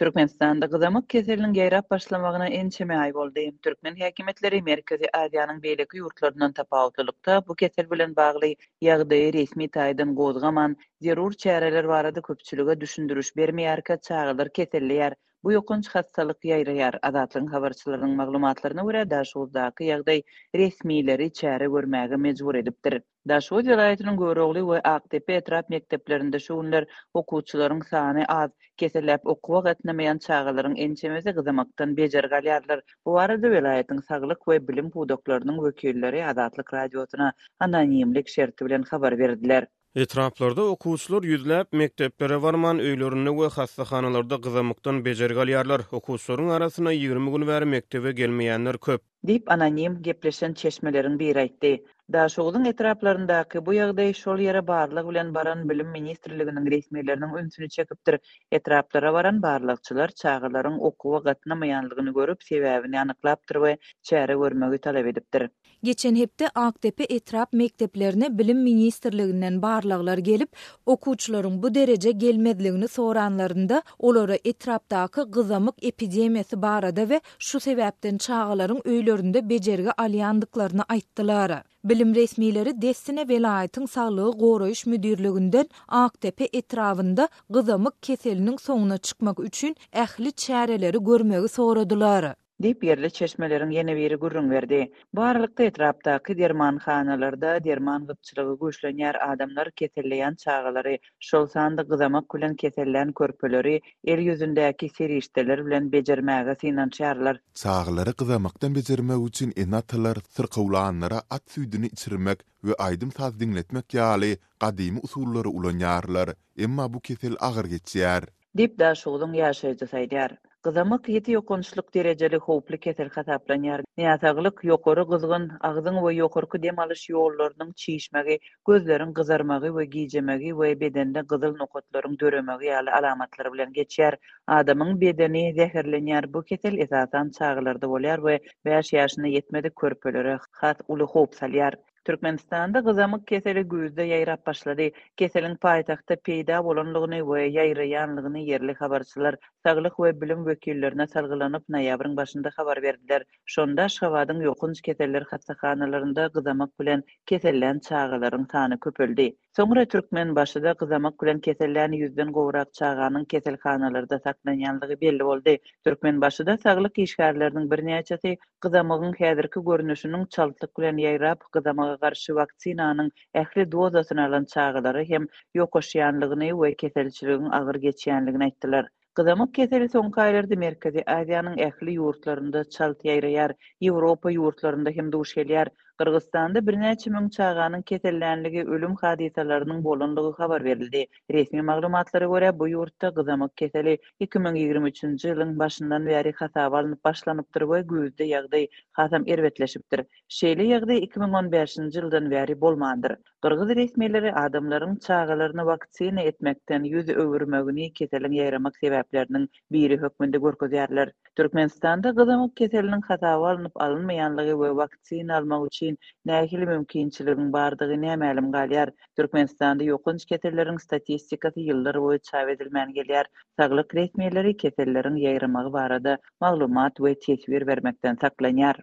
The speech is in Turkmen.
Türkmenistanda gyzamyk keseliniň ýaýrap başlamagyna ençeme aý boldy. Türkmen häkimiýetleri Merkezi Aziýanyň beýleki ýurtlaryndan tapawutlylykda bu kesel bilen bagly ýagdaýy resmi taýdan gozgaman, zerur çäreler barada köpçülige düşündiriş bermeýärkä çagalar keselleýär, bu ýokanç hassalyk ýaýraýar. Azatlygyň habarçylarynyň maglumatlaryna görä, Daşoguzdaky ýagdaý resmileri çäre görmäge mejbur edipdir. Daşoguz welaýatynyň Görogly we Akdepe etrap mekdeplerinde şu günler okuwçylaryň sany az, keseläp okuwa gatnamaýan çagalaryň ençemesi gyzamakdan bejer galýarlar. Bu barada welaýatyň saglyk we bilim pudaklarynyň wekilleri Azatlyk Radiosyna anonimlik şerti bilen habar berdiler. Etraplarda okuwçylar ýüzläp, mekdeplere barman, öýlerinde we hassahanalarda gyzamykdan bejer galýarlar. Okuwçylaryň arasynda ýigrimi gün bäri mekdebe gelmeýänler köp. Diýip, anonim gepleşen çeşmeleriň biri aýtdy. Daşoguzyň etraplaryndaky bu ýagdaý şol ýere barlag bilen baran Bilim ministrliginiň resmileriniň ünsüni çekipdir, etraplara baran barlagçylar çagalaryň okuwa gatnamaýanlygyny görüp, sebäbini anyklapdyr we çäre görmegi talap edipdir. Geçen hepde Akdepe etrap mekdeplerine Bilim ministrliginden barlaglar gelip, okuwçylaryň bu derejä gelmezligini soranlarynda, olara etrapdaky gyzamyk epidemiýasy barada we Şu sebäpden çagalaryň öýlerinde bejergi alýandyklaryny aýtdylar. Bilim resmileri dessine welaýatyň saglygy goraýyş müdirliginden Akdepe etrabynda gyzamyk keseliniň soňuna çykmak üçin ähli çäreleri görmegi soradylar. Diýip, ýerli çeşmeleriň ýene biri gürrüň berdi. Bu aralykda, etrapdaky dermanhanalarda derman gytçylygy güýçlenýär, adamlar keselleýän çagalary şol sanda gyzamak bilen kesellän körpeleri el ýüzündäki serişdeler bilen bejermäge synanyşýarlar. Çagalary gyzamakdan bejermek üçin ene-atalar syrkawlanlara at süýdüni içirmek we aýdym-saz diňletmek ýaly gadymy usullary ulanýarlar. Emma bu kesel agyr geçýär. diýip, Daşoguzyň ýaşaýjysy aýdýar. Gyzamak ýiti ýokançlyk derejeli howply kesel hasaplanýar. Näsaglyk, ýokary gyzgyn, agzyň we ýokarky dem alyş ýollarynyň çişmegi, gözleriň gyzarmagy we gijemegi we bedende gyzyl nokatlaryň döremegi ýaly alamatlar bilen geçýär. Adamyň bedeni zäherlenýär. Bu kesel esasan çagalarda bolýar we bäş ýaşyna ýetmedik körpelere has uly howp salýar. Türkmenistanda gyzamyk keseli güýzde ýaýrap başlady. Keseliň paýtagtda peýda bolandygyny we ýaýraýanlygyny ýerli habarçylar saglyk we bilim wekillerine salgylanyp noýabryň başynda habar berdiler. Şonda Aşgabadyň ýokanç keseller hassahanalarynda gyzamak bilen kesellän çagalaryň sany köpeldi. Soňra Türkmenbaşyda gyzamak bilen kesellän ýüzden gowrak çaganyň keselhanalarda saklanýanlygy belli boldy. Türkmenbaşyda saglyk işgärleriniň birnäçesi gyzamygyň häzirki görnüşiniň çaltlyk bilen ýaýrap, gyzamaga garşy waksinanyň ähli dozasyny alan çagalara hem ýokaşýanlygyny we keselçiligiň agyr geçýänligini aýtdylar. Gyzamyk keseli soňky aýlarda Merkezi Aziýanyň ähli ýurtlarynda çalt ýaýraýar, Ýewropa ýurtlarynda hem duş gelýär. Gyrgyzstanda birnäçe müň çaganyň kesellänligi, ölüm hadysalarynyň bolanlygy habar berildi. Resmi maglumatlara görä, bu ýurtda gyzamyk keseli iki müň ýigrimi üçünji ýylyň başyndan bäri hasaba alnyp başlanypdyr we güýzde ýagdaý hasam erbetleşipdir. Şeýle ýagdaý iki müň on bäşinji ýyldan bäri bolmandyr. Gyrgyz resmileri adamlaryň çagalaryny waksina etmekden ýüz öwürmegini keseliň ýaýramak sebäpleriniň biri hökmünde görkezýärler. Türkmenistanda gyzamyk keseliniň hasaba alnyp alynmaýanlygy we waksina almak üçin nähili mümkinçiligiň bardygy nämälim galýar. Türkmenistanda ýokanç keselleriň statistikasy ýyllar boýy çap edilmän gelýär. Saglyk resmileri keselleriň ýaýramagy barada maglumat we teswir bermekden saklanýar.